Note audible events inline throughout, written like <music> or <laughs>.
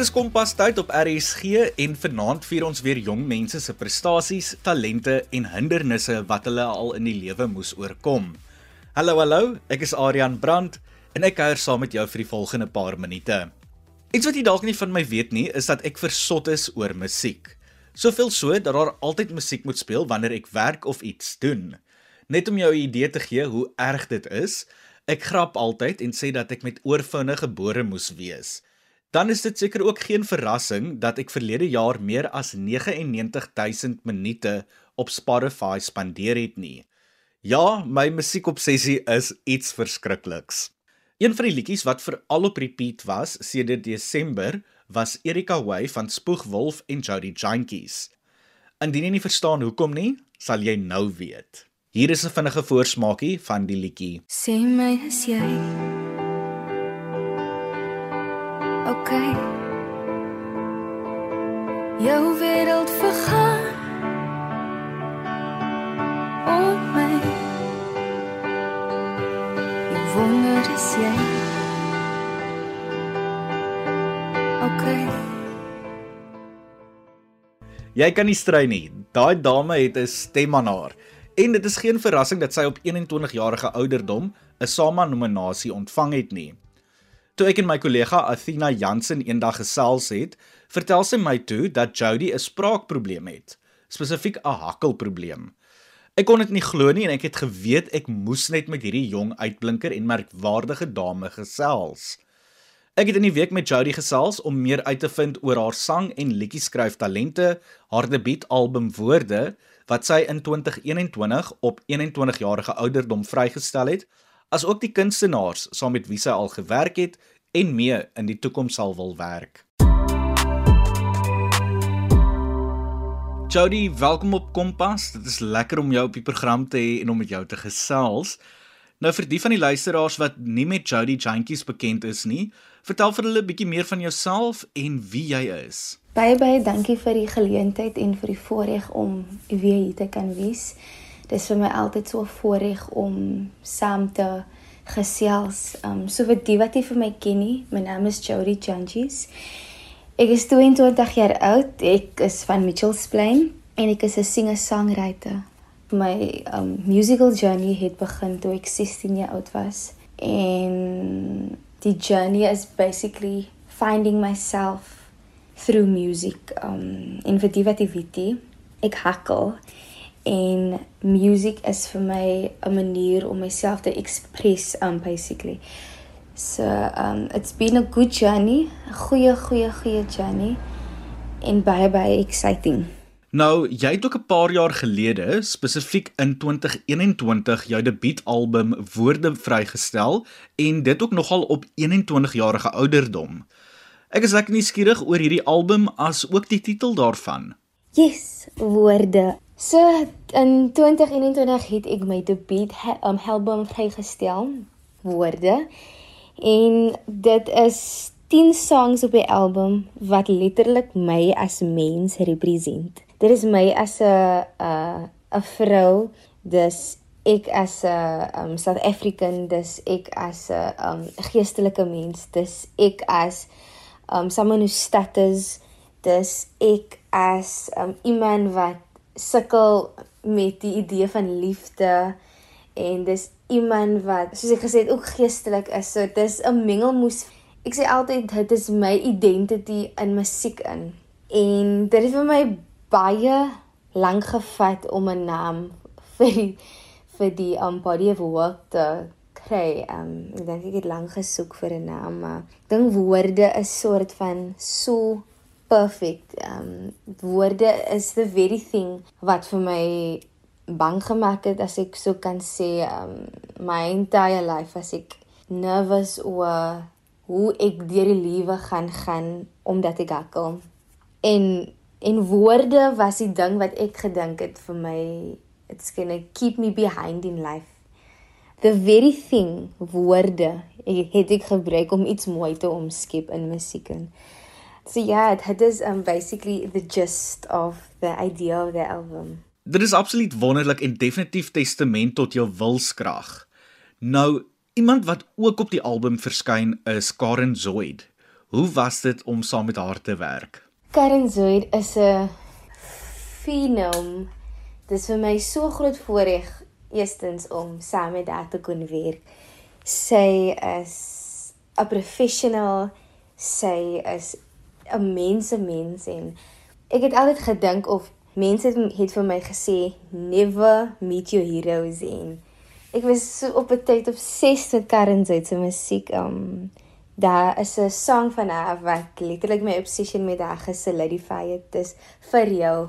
Dit is Kompas tyd op RSG en vanaand vier ons weer jong mense se prestasies, talente en hindernisse wat hulle al in die lewe moes oorkom. Hallo hallo, ek is Adrian Brandt en ek kuier saam met jou vir die volgende paar minute. Iets wat jy dalk nie van my weet nie, is dat ek versot is oor musiek. Soveel so dat daar altyd musiek moet speel wanneer ek werk of iets doen. Net om jou 'n idee te gee hoe erg dit is, ek grap altyd en sê dat ek met oorfone gebore moes wees dan is dit seker ook geen verrassing dat ek verlede jaar meer as 99000 minute op Spotify spandeer het nie. Ja, my musiekobsessie is iets verskrikliks. Een van die liedjies wat veral op repeat was sedert Desember was Erika Way van Spoegwolf en Jody Jankies. Indien jy nie verstaan hoekom nie, sal jy nou weet. Hier is 'n vinnige voorsmaakie van die liedjie. Sê my is jy Jy kan nie strei nie. Daai dame het 'n stem aan haar. En dit is geen verrassing dat sy op 21 jarige ouderdom 'n SAMA nominasie ontvang het nie. Toe ek en my kollega Athena Jansen eendag gesels het, vertel sy my toe dat Jody 'n spraakprobleem het, spesifiek 'n hakkelprobleem. Ek kon dit nie glo nie en ek het geweet ek moes net met hierdie jong uitblinker en merkwaardige dame gesels. Ek het in die week met Jody gesels om meer uit te vind oor haar sang en liedjie skryf talente, haar debuutalbum Woorde wat sy in 2021 op 21 jarige ouderdom vrygestel het as ook die kunstenaars saam met wie sy al gewerk het en mee in die toekoms sal wil werk. Jody, welkom op Kompas. Dit is lekker om jou op die program te hê en om met jou te gesels. Nou vir die van die luisteraars wat nie met Jody Jankies bekend is nie, vertel vir hulle 'n bietjie meer van jouself en wie jy is. Baie baie dankie vir die geleentheid en vir die voorreg om weer hier te kan wees dis vir my altyd so 'n voorreg om saam te gesels. Um so vir die wat jy vir my ken nie, my naam is Jody Changes. Ek is 22 jaar oud. Ek is van Mitchells Plain en ek is 'n singer-songwriter. My um musical journey het begin toe ek 16 jaar oud was. En die journey is basically finding myself through music. Um en vir die wat jy weet, ek hakkel en music is vir my 'n manier om myself te express um basically. So um it's been a good journey, 'n goeie goeie goeie journey en baie baie exciting. Nou, jy het ook 'n paar jaar gelede, spesifiek in 2021, jou debuutalbum Woorde vrygestel en dit ook nogal op 21 jarige ouderdom. Ek is lekker nuuskierig oor hierdie album as ook die titel daarvan. Yes, Woorde. So in 2021 het ek my debuut um, album vrygestel, Woorde. En dit is 10 songs op die album wat letterlik my as mens represent. Dit is my as 'n 'n 'n vrou, dis ek as 'n um, South African, dis ek as 'n um, geestelike mens, dis ek as um someone who stutters, dis ek as um, iemand wat sukkel met die idee van liefde en dis iemand wat soos ek gesê het ook geestelik is. So dis 'n mengelmoes. Ek sê altyd dit is my identity in musiek in. En dit het vir my baie lank gevat om 'n naam vir die, vir die um body of work te kry. Um ek dink ek het lank gesoek vir 'n naam, maar ding woorde is soort van so perfect. Um woorde is the very thing wat vir my bang gemaak het as ek so kan sê um my entire life as ek nervous oor hoe ek deur die lewe gaan gaan omdat ek hakkel. En en woorde was die ding wat ek gedink het vir my it's going to keep me behind in life. The very thing woorde ek het ek gebruik om iets mooi te omskep in musiek en So yeah, it is um basically the gist of the idea of the album. Dit is absoluut wonderlik en definitief testament tot jou wilskrag. Nou, iemand wat ook op die album verskyn is Karen Zoid. Hoe was dit om saam met haar te werk? Karen Zoid is 'n fenom. Dit is vir my so groot voorreg eerstens om saam met haar te kon werk. Sy is 'n professional. Sy is 'n mense mens en ek het altyd gedink of mense het, het vir my gesê never meet your heroes en ek was so op 'n tyd obsessed met Karen Zoid se musiek. Um daar is 'n sang van haar wat letterlik my obsession met haar gesolidify het. Dis vir jou.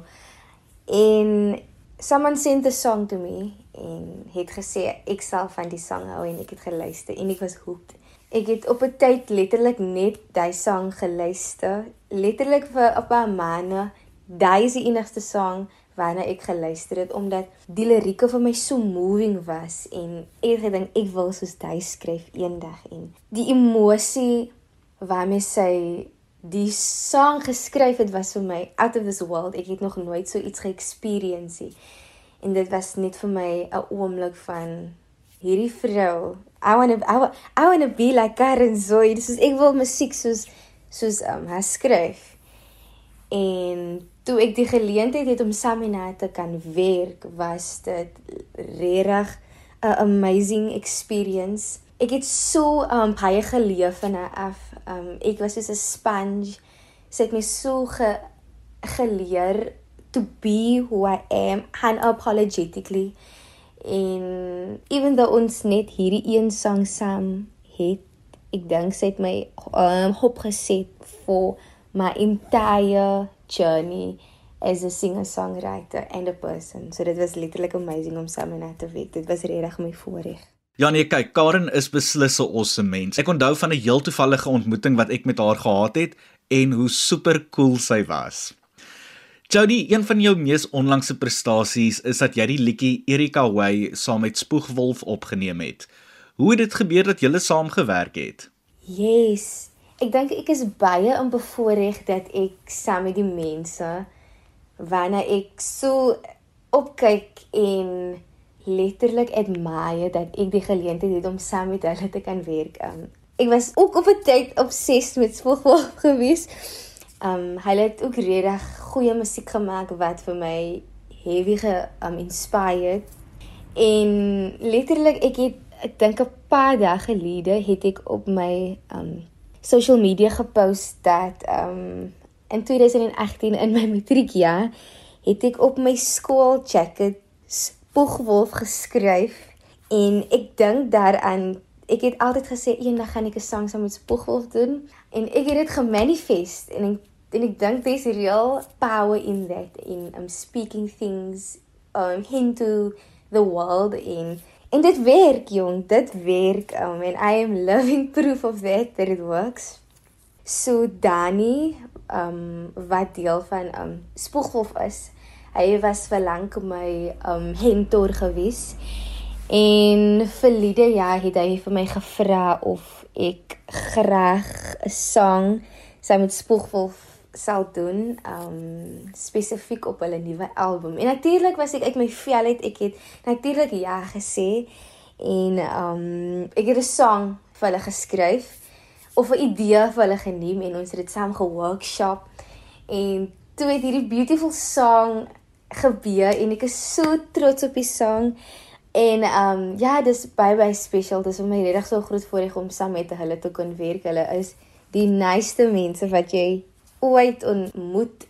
En someone sent a song to me en het gesê ek sal van die sang hou en ek het geluister en ek was hooked. Ek het op 'n tyd letterlik net daai sang geluister, letterlik vir 'n paar maande. Daai is die enigste sang waarna ek geluister het omdat die lirieke vir my so moving was en ek gedink ek wil soos hy skryf eendag en die emosie waarmee sy die sang geskryf het was vir my out of this world. Ek het nog nooit so iets ge-experience nie. En dit was net vir my 'n oomblik van hierdie vrou. I want to I, I want to be like Karen Zoe. Dis is ek wil musiek soos soos um, haar skryf en toe ek die geleentheid het om saam met haar te kan werk, was dit regtig 'n amazing experience. Ek het so um baie geleef van haar af. Um ek was soos 'n sponge. Sy het my so ge, geleer to be who I am unapologetically. En even though ons net hierdie een sang saam het, ek dink sy het my um opgeset vir my entire journey as a singer-songwriter and a person. So dit was letterlik amazing om saam met haar te werk. Dit was regtig my voorreg. Ja nee, kyk, Karen is beslis 'n awesome mens. Ek onthou van 'n heel toevallige ontmoeting wat ek met haar gehad het en hoe super cool sy was. Jody, een van jou mees onlangse prestasies is dat jy die liedjie Erika Way saam met Spoegwolf opgeneem het. Hoe het dit gebeur dat julle saam gewerk het? Yes, ek dink ek is baie onbevoorreg dat ek saam met die mense wanneer ek so opkyk en letterlik admire dat ek die geleentheid het om saam met hulle te kan werk. Um, ek was ook op 'n tyd obsessed met Spoegwolf <laughs> gewees. Um hulle het ook regtig goeie musiek gemaak wat vir my heavy ge um inspired. En letterlik ek het ek dink 'n paar dae gelede het ek op my um social media gepost dat um in 2018 in my <laughs> matriekjaar het ek op my skool jacket Spoegwolf geskryf en ek dink daaraan ek het altyd gesê eendag gaan ek 'n sang saam met Spoegwolf doen. En ek het dit gemanifest en ek en ek dink there's real power in that in um speaking things um into the world in En dit werk, jong, dit werk. Um, and I am living proof of that that it works. So Danny, um wat deel van um Spoegwolf is. Hy was vir lank my um mentor gewees. En verlede jaar het hy vir my gevra of ek graag 'n sang saam met Spoegwolf sal doen um spesifiek op hulle nuwe album. En natuurlik was ek uit my vel uit. Ek het natuurlik ja gesê en um ek het 'n song vir hulle geskryf of 'n idee vir hulle geneem en ons het dit saam geworkshop en toe het hierdie beautiful song gebeur en ek is so trots op die song en um ja, dis baie baie special. Dis vir my regtig so groot voorreg om saam met hulle te kon werk. Hulle is die nice mense wat jy ooit ontmoet.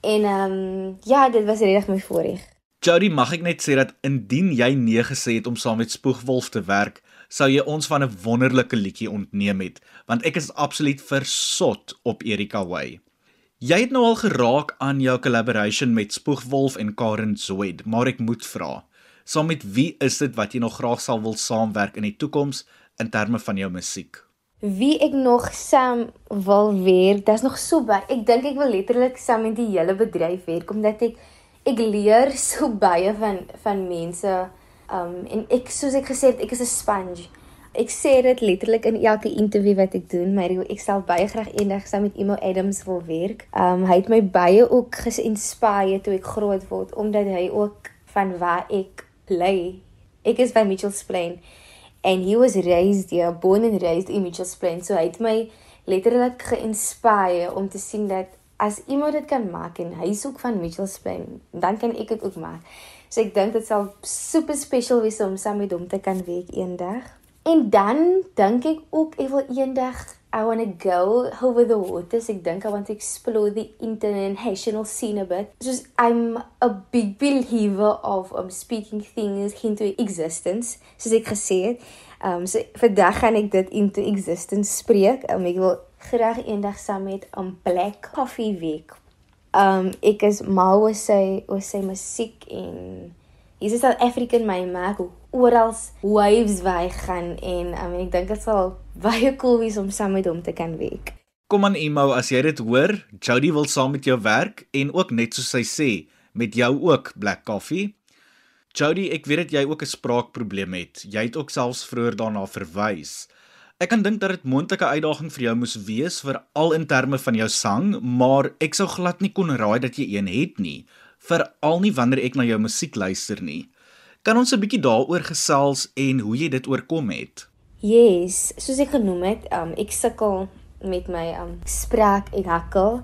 En ehm um, ja, dit was regtig my voorreg. Jody, mag ek net sê dat indien jy nee gesê het om saam met Spoegwolf te werk, sou jy ons van 'n wonderlike liedjie ontneem het, want ek is absoluut versot op Erika Way. Jy het nou al geraak aan jou collaboration met Spoegwolf en Karen Zoid, maar ek moet vra, saam met wie is dit wat jy nog graag sal wil saamwerk in die toekoms in terme van jou musiek? Wie ek nog saam wil werk. Dit's nog so baie. Ek dink ek wil letterlik saam met die hele bedryf werk omdat ek ek leer so baie van van mense. Um en ek soos ek gesê het, ek is 'n sponge. Ek sê dit letterlik in elke onderhoud wat ek doen, maar ek sal baie graag eendag saam met Emo Adams wil werk. Um hy het my baie ook geïnspireer toe ek groot word omdat hy ook van waar ek lê. Ek is by Mitchells Plain and he was raised here born and raised in Mitchells Plain so hy het my letterlik geïnspireer om te sien dat as iemand dit kan maak en hy soek van Mitchells Plain, dan kan ek dit ook maak. So ek dink dit sal super special wees om saam met hom te kan werk eendag. En dan dink ek ook ek wil eendag I want to go over the waters. Ek dink I want to explore the international scene a bit. Just I'm a big believer of um speaking things into existence, soos ek gesê het. Um so vandag gaan ek dit into existence spreek. Um ek wil graag eendag saam met 'n um, Black Coffee Week. Um ek is mal oor sy oor sy musiek en Hier is South African my maak oral waves wy gaan en I mean ek dink dit sal baie cool wees om saam met hom te kan werk. Kom aan Emo, as jy dit hoor, Jody wil saam met jou werk en ook net soos sy sê, met jou ook Black Coffee. Jody, ek weet dat jy ook 'n spraakprobleem het. Jy het ook selfs vroeër daarna verwys. Ek kan dink dat dit moontlike uitdaging vir jou moes wees vir al in terme van jou sang, maar ek sou glad nie kon raai dat jy een het nie veral nie wanneer ek na jou musiek luister nie. Kan ons 'n bietjie daaroor gesels en hoe jy dit oorkom het? Yes, soos ek genoem het, um ek sukkel met my um spraak en hakkel.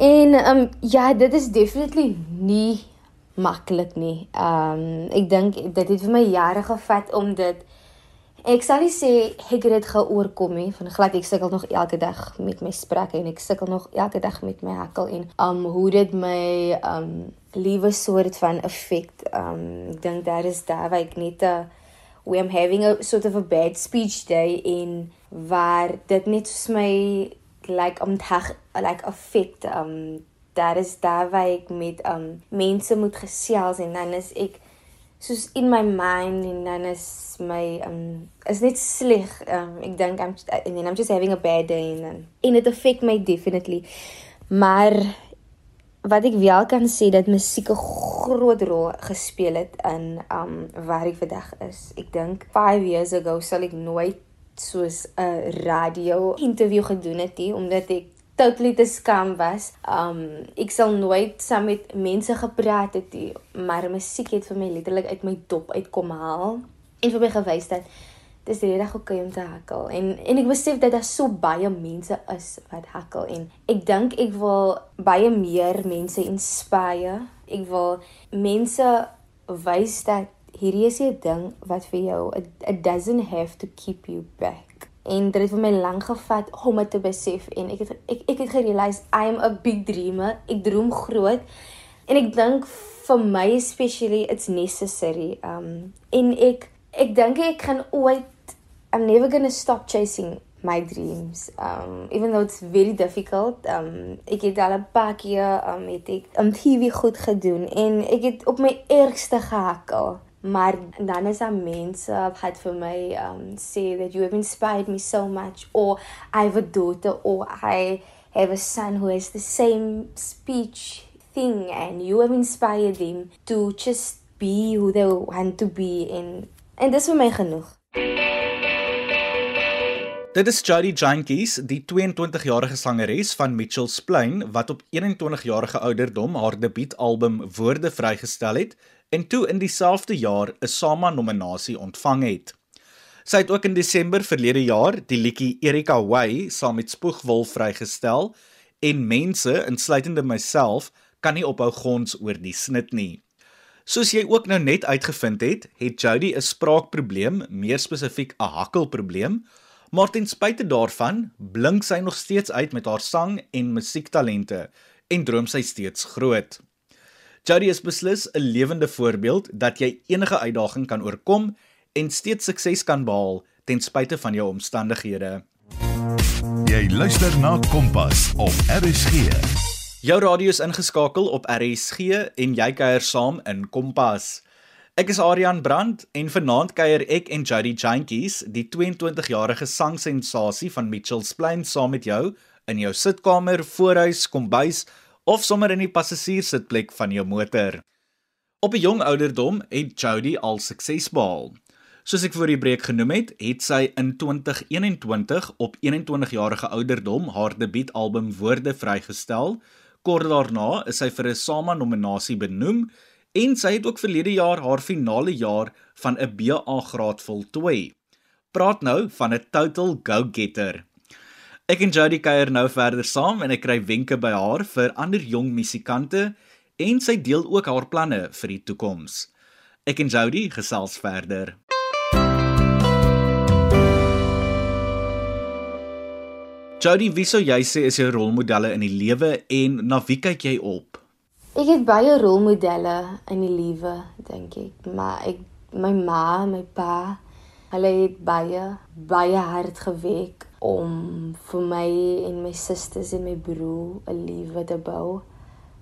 En um ja, dit is definitely nie maklik nie. Um ek dink dit het vir my jare gevat om dit Ek sal nie sê ek het dit geoorkom nie, van glad ek sukkel nog elke dag met my sprake en ek sukkel nog elke dag met my hakkel en um hoe dit my um liewe soort van effek. Um ek dink daar is daar waar ek net 'n we am having a sort of a bad speech day in waar dit net soos my like om dag like effek um daar is daar waar ek met um mense moet gesels en dan is ek soos in my mind en dan is my um is net sleg. Um ek dink I'm and then I'm just having a bad day and then in it affect my definitely. Maar wat ek wel kan sê dat musiek 'n groot rol gespeel het in um waar ek vandag is. Ek dink 5 years ago sal ek nooit soos 'n radio interview gedoen het nie omdat ek totally te skam was. Um ek sal nooit saam met mense gepraat het nie, maar musiek het vir my letterlik uit my dop uitkom haal en vir my gewys dat dis regtig oké om te hakkel. En en ek besef dat daar so baie mense is wat hakkel en ek dink ek wil baie meer mense inspireer. Ek wil mense wys dat hierdie is 'n ding wat vir jou it doesn't have to keep you back en dit het vir my lank gevat om dit te besef en ek het ek ek het gerealize I am a big dreamer. Ek droom groot. En ek dink vir my especially it's necessary. Um en ek ek dink ek gaan ooit I'm never going to stop chasing my dreams. Um even though it's very difficult. Um ek het al 'n paar keer um het ek 'n TV goed gedoen en ek het op my ergste gehakkel. Maar dan is daar mense wat vir my um sê that you have inspired me so much or I have a daughter or I have a son who has the same speech thing and you have inspired them to just be who they want to be in en dis vir my genoeg. Dit is Jody Jankies, die 22-jarige sangeres van Mitchells Plain wat op 21 jarige ouderdom haar debuutalbum Woorde vrygestel het en toe in dieselfde jaar 'n SAMA nominasie ontvang het. Sy het ook in Desember verlede jaar die liedjie Erika Way saam met Spoegwol vrygestel en mense, insluitende myself, kan nie ophou gons oor die snit nie. Soos jy ook nou net uitgevind het, het Jody 'n spraakprobleem, meer spesifiek 'n hakkelprobleem, maar ten spyte daarvan blink sy nog steeds uit met haar sang en musiektalente en droom sy steeds groot. Jody is beslis 'n lewende voorbeeld dat jy enige uitdaging kan oorkom en steeds sukses kan behaal ten spyte van jou omstandighede. Jy luister na Kompas op RSG. Jou radio is ingeskakel op RSG en jy kuier saam in Kompas. Ek is Adrian Brandt en vanaand kuier ek en Jody Jankies, die 22-jarige sangsensasie van Mitchells Plain saam met jou in jou sitkamer, voorhuis, kombuis of sommer in die passasierssitplek van jou motor. Op 'n jong ouderdom het Jody al sukses behaal. Soos ek voor die breek genoem het, het sy in 2021 op 21 jarige ouderdom haar debuutalbum Woorde vrygestel. Kort daarna is sy vir 'n SAMA nominasie benoem en sy het ook verlede jaar haar finale jaar van 'n BA graad voltooi. Praat nou van 'n total go-getter. Ek en Jody kuier nou verder saam en ek kry wenke by haar vir ander jong musikante en sy deel ook haar planne vir die toekoms. Ek en Jody gesels verder. Jody, wie sou jy sê is jou rolmodelle in die lewe en na wie kyk jy op? Ek het baie rolmodelle in die lewe, dink ek, maar ek my ma, my pa, hulle het baie baie hard gewerk om vir my en my susters en my broer 'n lewe te bou.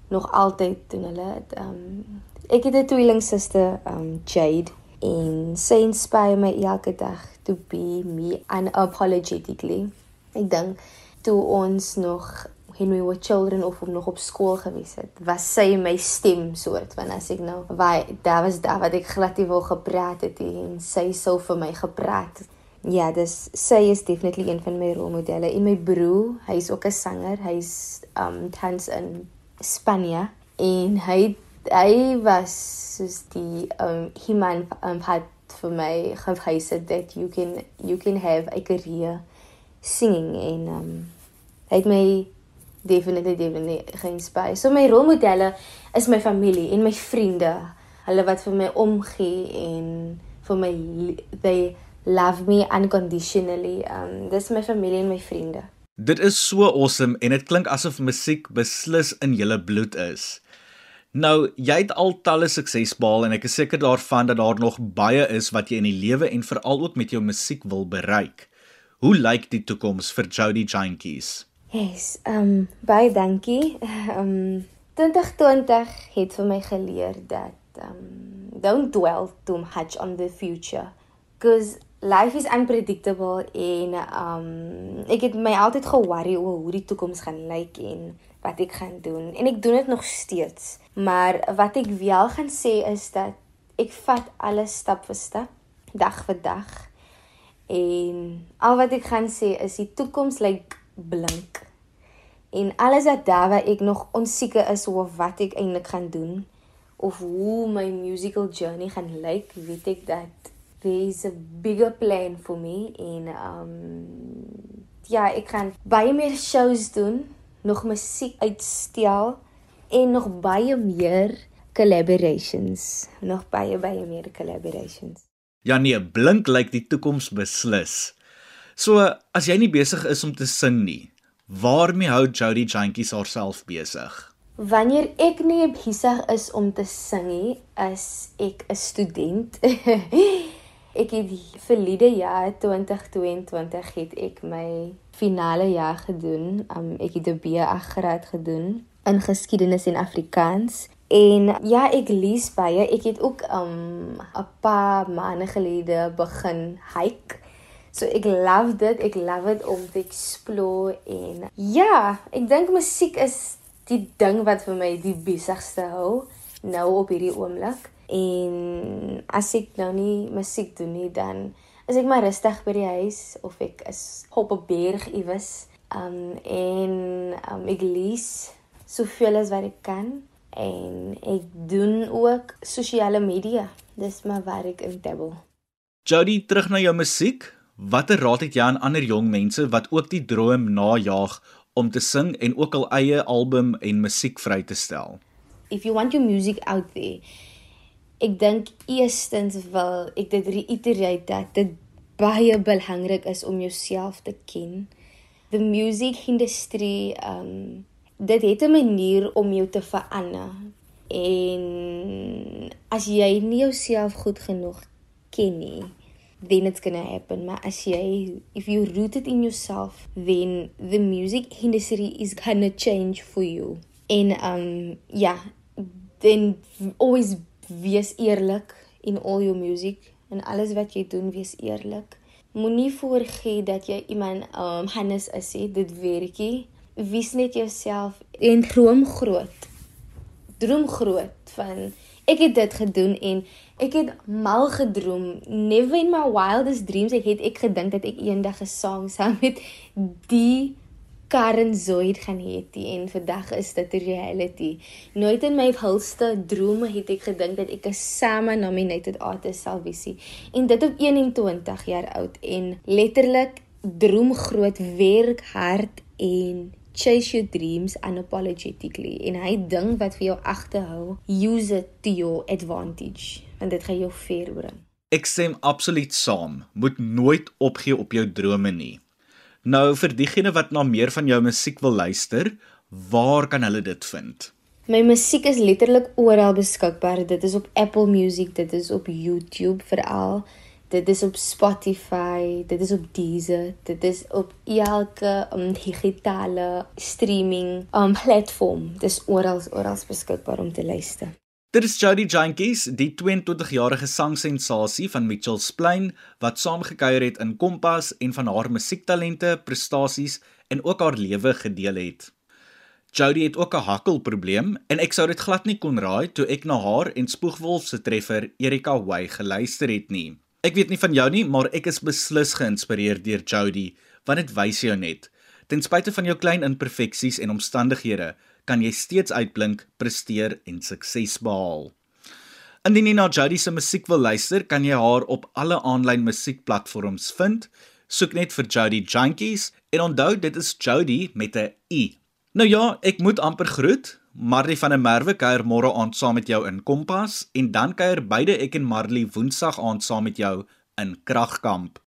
Nog altyd doen hulle dit. Um ek het 'n tweelingsuster, um Jade, en sy inspireer my elke dag to be me unapologetically. Ek dink toe ons nog we were children of om nog op skool gewees het, was sy my stem soort van as ek nou waar daar was daar wat ek glad nie wou gepraat het en sy sou vir my gepraat. Ja, dis sy is definitely een van my rolmodelle. En my broer, hy's ook 'n sanger. Hy's um tans in Spanje en hy hy was soos die um he man um, had vir my gewys dat you can you can have a career singing en um hy het my definitely definitely geïnspireer. So my rolmodelle is my familie en my vriende. Hulle wat vir my omgee en vir my they love me unconditionally. Um dis my familie en my vriende. Dit is so awesome en dit klink asof musiek beslis in julle bloed is. Nou, jy het al talle sukses behaal en ek is seker daarvan dat daar nog baie is wat jy in die lewe en veral ook met jou musiek wil bereik. Hoe lyk die toekoms vir Jody Jankies? Yes, um baie dankie. <laughs> Um 2020 het vir my geleer dat um don't dwell too much on the future because life is unpredictable en um ek het my altyd ge-worry oor hoe die toekoms gaan lyk en wat ek gaan doen en ek doen dit nog steeds. Maar wat ek wel gaan sê is dat ek vat alles stap vir stap, dag vir dag. En al wat ek gaan sê is die toekoms lyk blink. En alles wat daar waar ek nog onseker is oor wat ek eintlik gaan doen of hoe my musical journey gaan lyk, weet ek dat there is a bigger plan for me en um ja, ek gaan baie meer shows doen, nog musiek uitstel en nog baie meer collaborations, nog baie baie meer collaborations. Ja nee, blink lyk die toekoms beslis. So, as jy nie besig is om te sing nie, waarmee hou Jody Jantjies haarself besig? Wanneer ek nie besig is om te sing nie, is ek 'n student. <laughs> ek het verlede jaar 2022 het ek my finale jaar gedoen. Um, ek het 'n BA graad gedoen in geskiedenis en Afrikaans. En ja, ek lees baie. Ek het ook um 'n paar maande gelede begin hike. So ek love dit. Ek love dit om te explore en ja, ek dink musiek is die ding wat vir my die besigste hou nou op hierdie oomblik. En as ek nou nie musiek doen nie, dan is ek maar rustig by die huis of ek is op 'n berg iewes. Um en um ek lees soveel as wat ek kan en ek doen ook sosiale media. Dis maar waar ek in dabbel. Jody, terug na jou musiek. Watter raad het jy aan ander jong mense wat ook die droom najag om te sing en ook al eie album en musiek vry te stel? If you want your music out there, ek dink eerstens wil ek dit reiterate dat dit baie belangrik is om jouself te ken. The music industry um dit het 'n manier om jou te verander. En as jy nie jouself goed genoeg ken nie, then it's going to happen. Maar as jy if you root it in yourself, then the music industry is going to change for you. En um ja, then always wees eerlik in all your music en alles wat jy doen, wees eerlik. Moenie voorgee dat jy iemand um Hannes is, he, dit werkie. Wees net jouself en droom groot. Droom groot van ek het dit gedoen en ek het mal gedroom. Never in my wildest dreams ek het ek gedink dat ek eendag 'n sang saam met die Karen Zoid gaan hê en vandag is dit 'n reality. Nooit in my hulste drome het ek gedink dat ek 'n SAMA nominated artist sal wees. En dit op 21 jaar oud en letterlik droom groot, werk hard en chase your dreams unapologetically en hy ding wat vir jou agterhou, use it to your advantage want dit gaan jou ver bring. Ek stem absoluut saam. Moet nooit opgee op jou drome nie. Nou vir diegene wat na meer van jou musiek wil luister, waar kan hulle dit vind? My musiek is letterlik oral beskikbaar. Dit is op Apple Music, dit is op YouTube veral. Dit is op Spotify, dit is op Deezer, dit is op elke um, digitale streaming um platform. Dit is oral oral beskikbaar om te luister. Dit is Jody Jantjies, die 22-jarige sangsensasie van Mitchells Plain wat saamgekuier het in Kompas en van haar musiektalente, prestasies en ook haar lewe gedeel het. Jody het ook 'n hakkelprobleem en ek sou dit glad nie kon raai toe ek na haar en Spoegwolf se treffer Erika Way geluister het nie. Ek weet nie van jou nie, maar ek is beslis geïnspireer deur Jody, want dit wys jou net ten spyte van jou klein imperfeksies en omstandighede, kan jy steeds uitblink, presteer en sukses behaal. Indien jy na Jody se musiek wil luister, kan jy haar op alle aanlyn musiekplatforms vind. Soek net vir Jody Junkies en onthou dit is Jody met 'n i. Nou ja, ek moet amper groet. Marley van der Merwe kuier môre aand saam met jou in Kompas en dan kuier beide ek en Marley Woensdag aand saam met jou in Kragkamp.